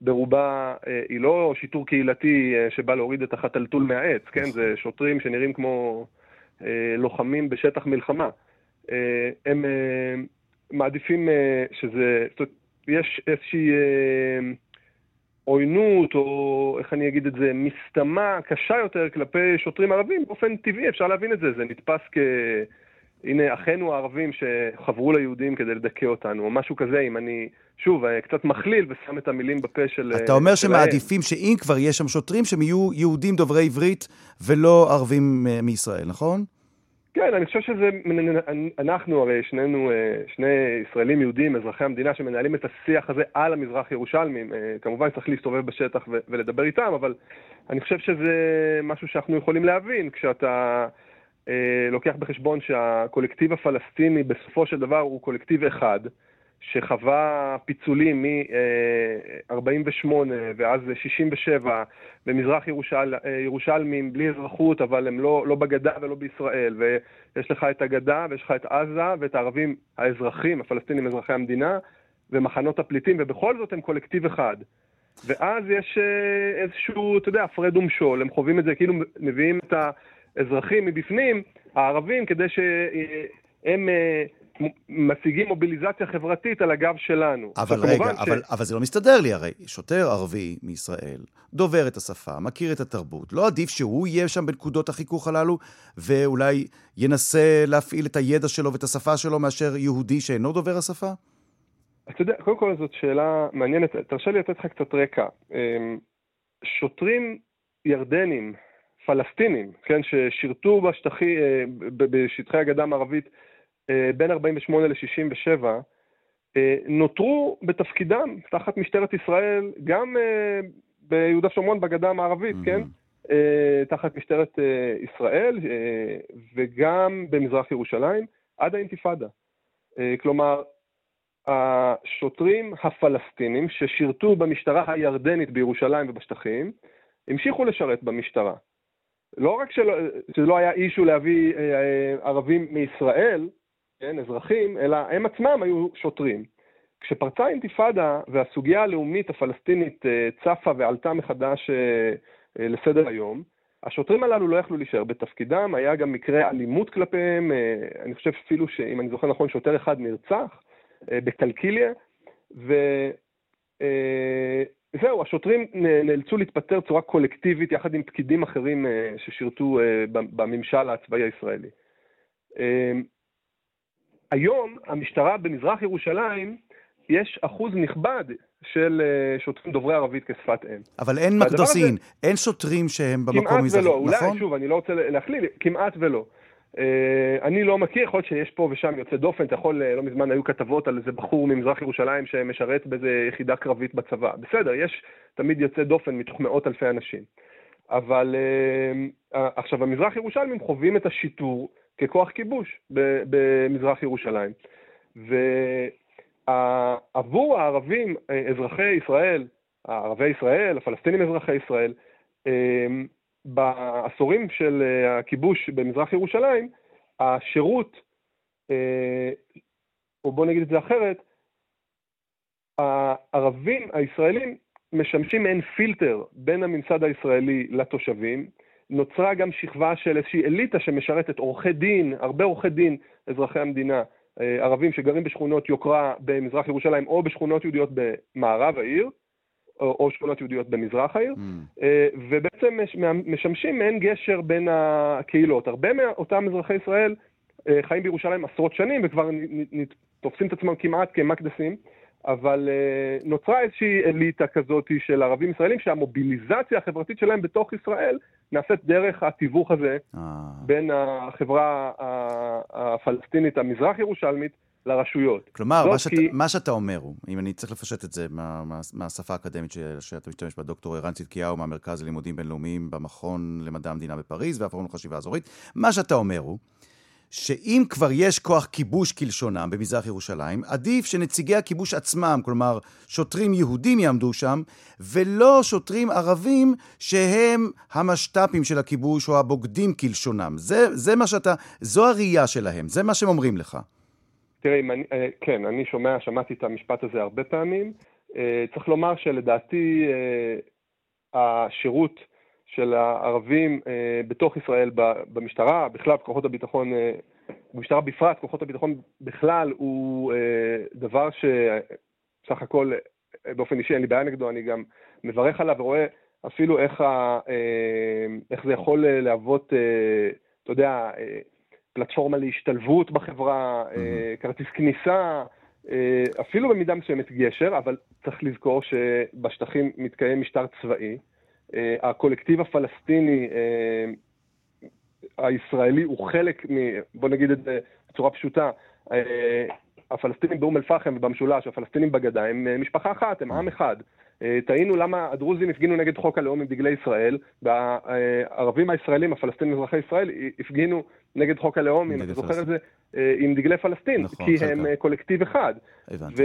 ברובה היא לא שיטור קהילתי שבא להוריד את החתלתול מהעץ, כן? זה שוטרים שנראים כמו לוחמים בשטח מלחמה. הם מעדיפים שזה, זאת אומרת, יש איזושהי אה, עוינות, או איך אני אגיד את זה, מסתמה קשה יותר כלפי שוטרים ערבים, באופן טבעי אפשר להבין את זה, זה נתפס כ... הנה אחינו הערבים שחברו ליהודים כדי לדכא אותנו, או משהו כזה, אם אני, שוב, אה, קצת מכליל ושם את המילים בפה של... אתה אומר שמעדיפים שאם כבר יש שם שוטרים, שהם יהיו יהודים דוברי עברית ולא ערבים אה, מישראל, נכון? כן, אני חושב שזה, אנחנו הרי שנינו, אה, שני ישראלים יהודים, אזרחי המדינה, שמנהלים את השיח הזה על המזרח ירושלמים. אה, כמובן צריך להסתובב בשטח ולדבר איתם, אבל אני חושב שזה משהו שאנחנו יכולים להבין כשאתה אה, לוקח בחשבון שהקולקטיב הפלסטיני בסופו של דבר הוא קולקטיב אחד. שחווה פיצולים מ-48 ואז 67 במזרח ירושל, ירושלמים בלי אזרחות, אבל הם לא, לא בגדה ולא בישראל. ויש לך את הגדה ויש לך את עזה ואת הערבים האזרחים, הפלסטינים אזרחי המדינה, ומחנות הפליטים, ובכל זאת הם קולקטיב אחד. ואז יש אה, איזשהו, אתה יודע, הפרד ומשול, הם חווים את זה, כאילו מביאים את האזרחים מבפנים, הערבים, כדי שהם אה, משיגים מוביליזציה חברתית על הגב שלנו. אבל רגע, ש... אבל, אבל זה לא מסתדר לי הרי. שוטר ערבי מישראל, דובר את השפה, מכיר את התרבות, לא עדיף שהוא יהיה שם בנקודות החיכוך הללו, ואולי ינסה להפעיל את הידע שלו ואת השפה שלו מאשר יהודי שאינו דובר השפה? אתה יודע, קודם כל זאת שאלה מעניינת. תרשה לי לתת לך קצת רקע. אמ, שוטרים ירדנים, פלסטינים, כן, ששירתו בשטחי, אה, בשטחי הגדה המערבית בין 48 ל-67, אה, נותרו בתפקידם תחת משטרת ישראל, גם אה, ביהודה ושומרון בגדה המערבית, mm-hmm. כן? תחת משטרת ישראל וגם במזרח ירושלים, עד האינתיפאדה. כלומר, השוטרים הפלסטינים ששירתו במשטרה הירדנית בירושלים ובשטחים, המשיכו לשרת במשטרה. לא רק שלא, שלא היה אישו להביא ערבים מישראל, כן, אזרחים, אלא הם עצמם היו שוטרים. כשפרצה האינתיפאדה והסוגיה הלאומית הפלסטינית אה, צפה ועלתה מחדש אה, אה, לסדר היום, השוטרים הללו לא יכלו להישאר בתפקידם, היה גם מקרה אלימות כלפיהם, אני חושב אפילו שאם אני זוכר נכון, שוטר אחד נרצח בקלקיליה, וזהו, השוטרים נאלצו להתפטר בצורה קולקטיבית יחד עם פקידים אחרים ששירתו בממשל הצבאי הישראלי. היום המשטרה במזרח ירושלים, יש אחוז נכבד של אה, שוטרים דוברי ערבית כשפת אם. אבל אין מקדוסין, הזה... אין שוטרים שהם במקום נכון? כמעט ולא, אולי, שוב, אני לא רוצה להכליל, כמעט ולא. Uh, אני לא מכיר, יכול להיות שיש פה ושם יוצא דופן, אתה יכול, אה, לא מזמן היו כתבות על איזה בחור ממזרח ירושלים שמשרת באיזה יחידה קרבית בצבא. בסדר, יש תמיד יוצא דופן מתוך מאות אלפי אנשים. אבל uh, עכשיו, המזרח ירושלמים חווים את השיטור ככוח כיבוש במזרח ירושלים. ועבור הערבים, אה, אזרחי ישראל, ערבי ישראל, הפלסטינים אזרחי ישראל, אה, בעשורים של אה, הכיבוש במזרח ירושלים, השירות, או בוא נגיד את זה אחרת, הערבים הישראלים משמשים מעין פילטר בין הממסד הישראלי לתושבים, נוצרה גם שכבה של איזושהי אליטה שמשרתת עורכי דין, הרבה עורכי דין, אזרחי המדינה, אה, ערבים שגרים בשכונות יוקרה במזרח ירושלים או בשכונות יהודיות במערב העיר, או, או שכונות יהודיות במזרח העיר, mm. אה, ובעצם משמשים מעין גשר בין הקהילות. הרבה מאותם אזרחי ישראל אה, חיים בירושלים עשרות שנים וכבר תופסים את עצמם כמעט כמקדסים. אבל uh, נוצרה איזושהי אליטה כזאת של ערבים ישראלים שהמוביליזציה החברתית שלהם בתוך ישראל נעשית דרך התיווך הזה אה. בין החברה הפלסטינית המזרח ירושלמית לרשויות. כלומר, מה, שאת, כי... מה שאתה אומר הוא, אם אני צריך לפשט את זה מה, מה, מהשפה האקדמית שאתה משתמש בה, דוקטור ערן צדקיהו מהמרכז ללימודים בינלאומיים במכון למדע המדינה בפריז והפורום לחשיבה אזורית, מה שאתה אומר הוא שאם כבר יש כוח כיבוש כלשונם במזרח ירושלים, עדיף שנציגי הכיבוש עצמם, כלומר שוטרים יהודים יעמדו שם, ולא שוטרים ערבים שהם המשת"פים של הכיבוש או הבוגדים כלשונם. זה, זה מה שאתה, זו הראייה שלהם, זה מה שהם אומרים לך. תראה, אני, אה, כן, אני שומע, שמעתי את המשפט הזה הרבה פעמים. אה, צריך לומר שלדעתי אה, השירות של הערבים אה, בתוך ישראל, במשטרה, בכלל כוחות הביטחון, אה, במשטרה בפרט, כוחות הביטחון בכלל, הוא אה, דבר שסך הכל, אה, באופן אישי אין לי בעיה נגדו, אני גם מברך עליו ורואה אפילו איך, ה, אה, איך זה יכול להוות, אה, אתה יודע, אה, פלטפורמה להשתלבות בחברה, אה, כרטיס כניסה, אפילו במידה מסוימת גשר, אבל צריך לזכור שבשטחים מתקיים משטר צבאי. אה, הקולקטיב הפלסטיני אה, הישראלי הוא חלק מ... בוא נגיד את זה בצורה פשוטה. אה, הפלסטינים באום אל-פחם ובמשולש, הפלסטינים בגדה, הם משפחה אחת, הם עם אחד. תהינו למה הדרוזים הפגינו נגד חוק הלאום עם דגלי ישראל, והערבים הישראלים, הפלסטינים אזרחי ישראל, הפגינו נגד חוק הלאום, אם אתה זוכר את זה, עם דגלי פלסטין, נכון, כי הם קולקטיב אחד. הבנתי.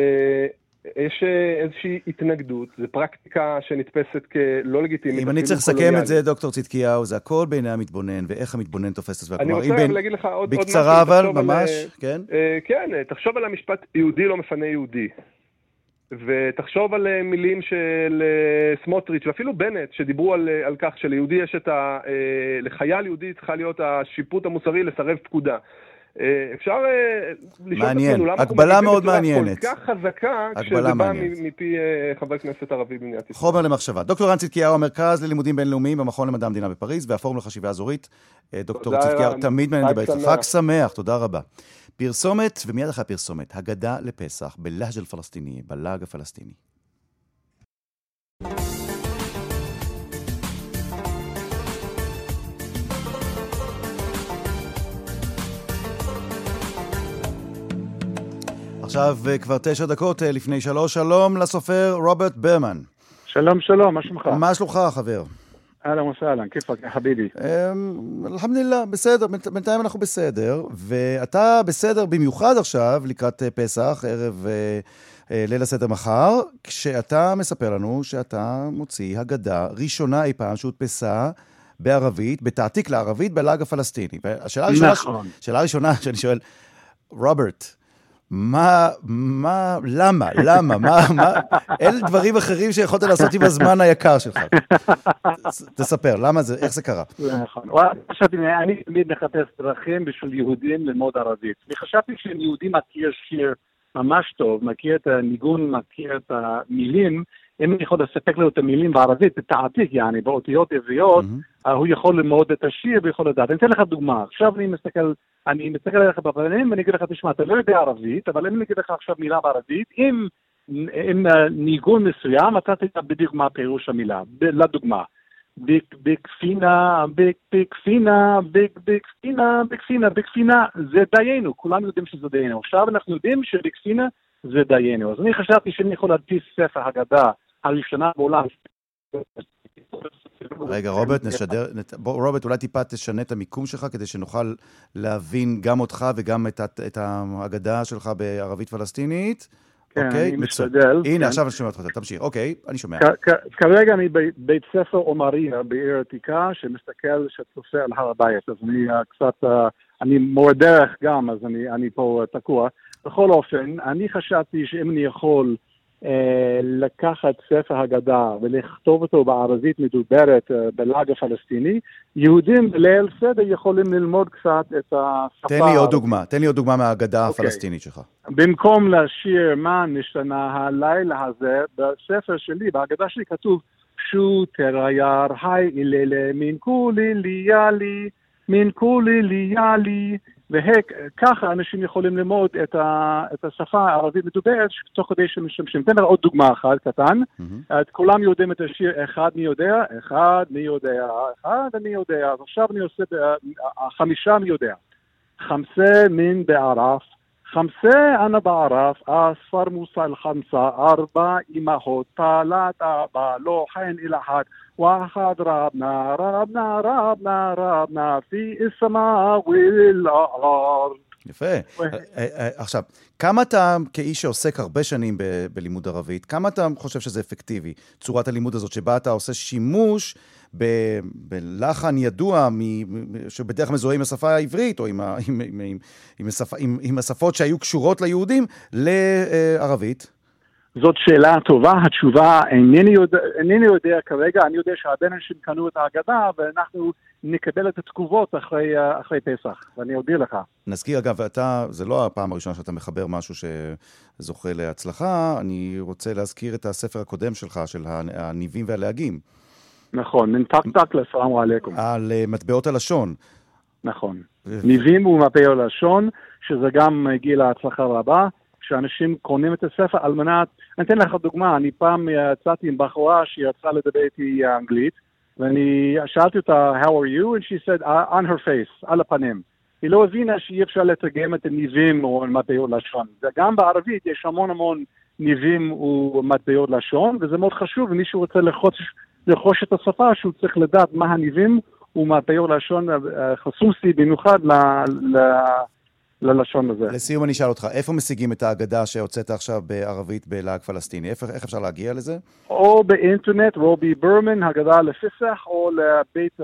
יש אה, איזושהי התנגדות, זו פרקטיקה שנתפסת כלא לגיטימית. אם אני צריך לסכם את זה, דוקטור צדקיהו, זה הכל בעיני המתבונן, ואיך המתבונן תופס את זה. אני רוצה בין... להגיד לך עוד, משהו. בקצרה אבל, ממש, על, כן? Uh, כן, תחשוב על המשפט יהודי לא מפנה יהודי. ותחשוב על מילים של סמוטריץ' ואפילו בנט, שדיברו על, על כך שליהודי יש את ה... לחייל יהודי צריכה להיות השיפוט המוסרי לסרב פקודה. אה, אפשר אה, לשאול את עצמנו למה הגבלה מאוד מעניינת. כל כך חזקה כשזה בא מפי אה, חבר כנסת ערבי במדינת ישראל. חומר למחשבה. דוקטור רן צדקיהו, המרכז ללימודים בינלאומיים במכון למדע המדינה בפריז והפורום לחשיבה אזורית. דוקטור צדקיהו, תמיד מעניין לדבר איתך. חג שמח, תודה רבה. פרסומת, ומיד אחרי הפרסומת, הגדה לפסח בלהג' אל-פלסטיני, בלעג הפלסטיני. עכשיו אה, כבר תשע דקות אה, לפני שלוש, שלום לסופר רוברט ברמן. שלום, שלום, מה שלומך? מה שלומך, חבר? אהלן וסהלן, כיפאק, חביבי? אמ, אלחמדולillah, בסדר, בינתיים אנחנו בסדר, ואתה בסדר במיוחד עכשיו, לקראת אה, פסח, ערב ליל הסדר מחר, כשאתה מספר לנו שאתה מוציא הגדה ראשונה אי פעם שהודפסה בערבית, בתעתיק לערבית, בלעג הפלסטיני. והשאלה הראשונה, נכון. שאלה ראשונה שאני שואל, רוברט, מה, מה, למה, למה, מה, מה, אלה דברים אחרים שיכולת לעשות עם הזמן היקר שלך. תספר, למה זה, איך זה קרה? נכון. אני תמיד מחפש דרכים בשביל יהודים ללמוד ערבית. אני חשבתי שאם יהודי מכיר שיר ממש טוב, מכיר את הניגון, מכיר את המילים, אם אני יכול לספק לו את המילים בערבית, את העתיק, יעני, באותיות עבריות, mm-hmm. הוא יכול ללמוד את השיר ויכול לדעת. אני אתן לך דוגמה. עכשיו אני מסתכל, אני מסתכל עליך בפנים ואני אגיד לך, תשמע, אתה לא יודע ערבית, אבל אם אני אגיד לך עכשיו מילה בערבית, אם עם ניגון מסוים, אתה תדע בדיוק מה פירוש המילה. לדוגמה, בקפינה, בקפינה, בקפינה, בקפינה, בקפינה, זה דיינו, כולם יודעים שזה דיינו. עכשיו אנחנו יודעים שבקפינה זה דיינו. אז אני חשבתי שאני יכול להדפיס ספר הגדה הראשונה בעולם. רגע, רוברט, נשדר, בוא, רוברט, אולי טיפה תשנה את המיקום שלך כדי שנוכל להבין גם אותך וגם את, את ההגדה שלך בערבית פלסטינית. כן, אוקיי? אני משתדל. הנה, כן. עכשיו אני שומע אותך, תמשיך. אוקיי, אני שומע. כרגע אני בבית ספר עומריה בעיר עתיקה, שמסתכל, שצופה על הר הבית, אז אני אה, קצת, אה, אני מורה דרך גם, אז אני, אני פה תקוע. בכל אופן, אני חשבתי שאם אני יכול לקחת ספר הגדה ולכתוב אותו בערבית מדוברת אה, בלאג הפלסטיני, יהודים בליל סדר יכולים ללמוד קצת את השפה. תן לי עוד דוגמה, תן לי עוד דוגמה מהגדה okay. אוקיי. הפלסטינית שלך. במקום לשיר מה נשתנה הלילה הזה, בספר שלי, בהגדה שלי כתוב שוטר הייר, היי איללה, מין כולי ליאלי, מין כולי ליאלי. וככה אנשים יכולים ללמוד את, ה, את השפה הערבית מדוברת תוך כדי שמשתמשים. אתן לך עוד דוגמה אחת, קטן. Mm-hmm. כולם יודעים את השיר אחד מי יודע, אחד מי יודע, אחד אני יודע. עכשיו אני עושה, חמישה מי יודע. חמסה מין בערף, חמסה אנה בערף, אספר מוסא אל-חמסה, ארבע אמהות, פעלת אבא, לא חן אל אחד. واحد ربنا ربنا ربنا ربنا في السماء والأرض. יפה. אה, אה, עכשיו, כמה אתה, כאיש שעוסק הרבה שנים ב- בלימוד ערבית, כמה אתה חושב שזה אפקטיבי, צורת הלימוד הזאת, שבה אתה עושה שימוש ב- בלחן ידוע, מ- שבדרך מזוהה עם השפה העברית, או עם, ה- עם, עם, עם, עם, השפ- עם, עם השפות שהיו קשורות ליהודים, לערבית? זאת שאלה טובה, התשובה אינני יודע, אינני יודע כרגע, אני יודע שהרבה אנשים קנו את ההגדה ואנחנו נקבל את התגובות אחרי, אחרי פסח, ואני אודיע לך. נזכיר אגב, אתה, זה לא הפעם הראשונה שאתה מחבר משהו שזוכה להצלחה, אני רוצה להזכיר את הספר הקודם שלך, של הניבים והלהגים. נכון, מן טק טק לסלאם עליכום. על אה, מטבעות הלשון. נכון. ניבים ומטבעות הלשון, שזה גם הגיע להצלחה רבה. שאנשים קונים את הספר על מנת, אני אתן לך דוגמה, אני פעם יצאתי עם בחורה שיצאה לדבר איתי אנגלית, ואני שאלתי אותה, How are you? And she said, on her face, על הפנים. היא לא הבינה שאי אפשר לתרגם את הניבים או מטבעות לשון. וגם בערבית יש המון המון ניבים ומטבעות לשון, וזה מאוד חשוב, אם מישהו רוצה לרכוש, את השפה, שהוא צריך לדעת מה הניבים ומטבעות לשון חסוסי במיוחד ל... ל ללשון הזה. לסיום אני אשאל אותך, איפה משיגים את ההגדה שהוצאת עכשיו בערבית בלהג פלסטיני? איפה, איך אפשר להגיע לזה? או באינטרנט, או בברמן, הגדה לפיסח, או לבית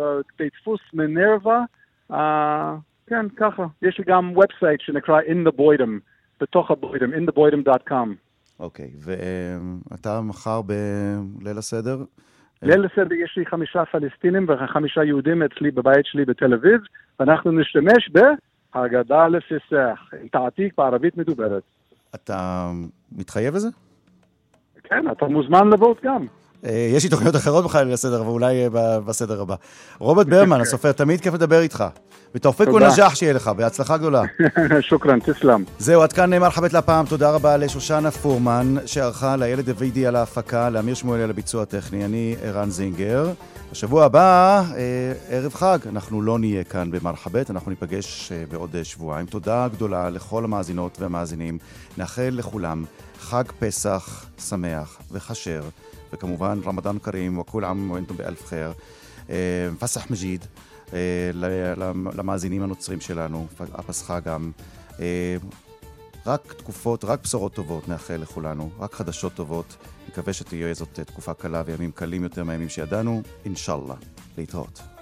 דפוס מנרווה. Uh, כן, ככה. יש לי גם ובסייט שנקרא In the Boydom, בתוך הבוידם, intheboydom.com. אוקיי, okay, ואתה מחר בליל הסדר? ליל הסדר יש לי חמישה פלסטינים וחמישה יהודים אצלי בבית שלי בתל אביב, ואנחנו נשתמש ב... הגדה לפיסח, תעתיק בערבית מדוברת. אתה מתחייב לזה? כן, אתה מוזמן לבוא גם. אה, יש לי תוכניות אחרות בכלל לסדר, אבל אולי בסדר הבא. רוברט ברמן, הסופר, תמיד כיף לדבר איתך. ותאופק ונג'ח שיהיה לך, בהצלחה גדולה. שוכרן, תסלם. זהו, עד כאן נאמר חבט להפעם. תודה רבה לשושנה פורמן, שערכה, לילד דוידי על ההפקה, לאמיר שמואלי על הביצוע הטכני. אני ערן זינגר. בשבוע הבא, אה, ערב חג, אנחנו לא נהיה כאן במרחבת, אנחנו ניפגש אה, בעוד אה, שבועיים. תודה גדולה לכל המאזינות והמאזינים. נאחל לכולם חג פסח שמח וכשר, וכמובן רמדאן כרים וכול עם ואינתום באלף חיר. פסח מג'יד למאזינים הנוצרים שלנו, הפסחה גם. רק תקופות, רק בשורות טובות נאחל לכולנו, רק חדשות טובות. מקווה שתהיה זאת תקופה קלה וימים קלים יותר מהימים שידענו, אינשאללה. להתראות.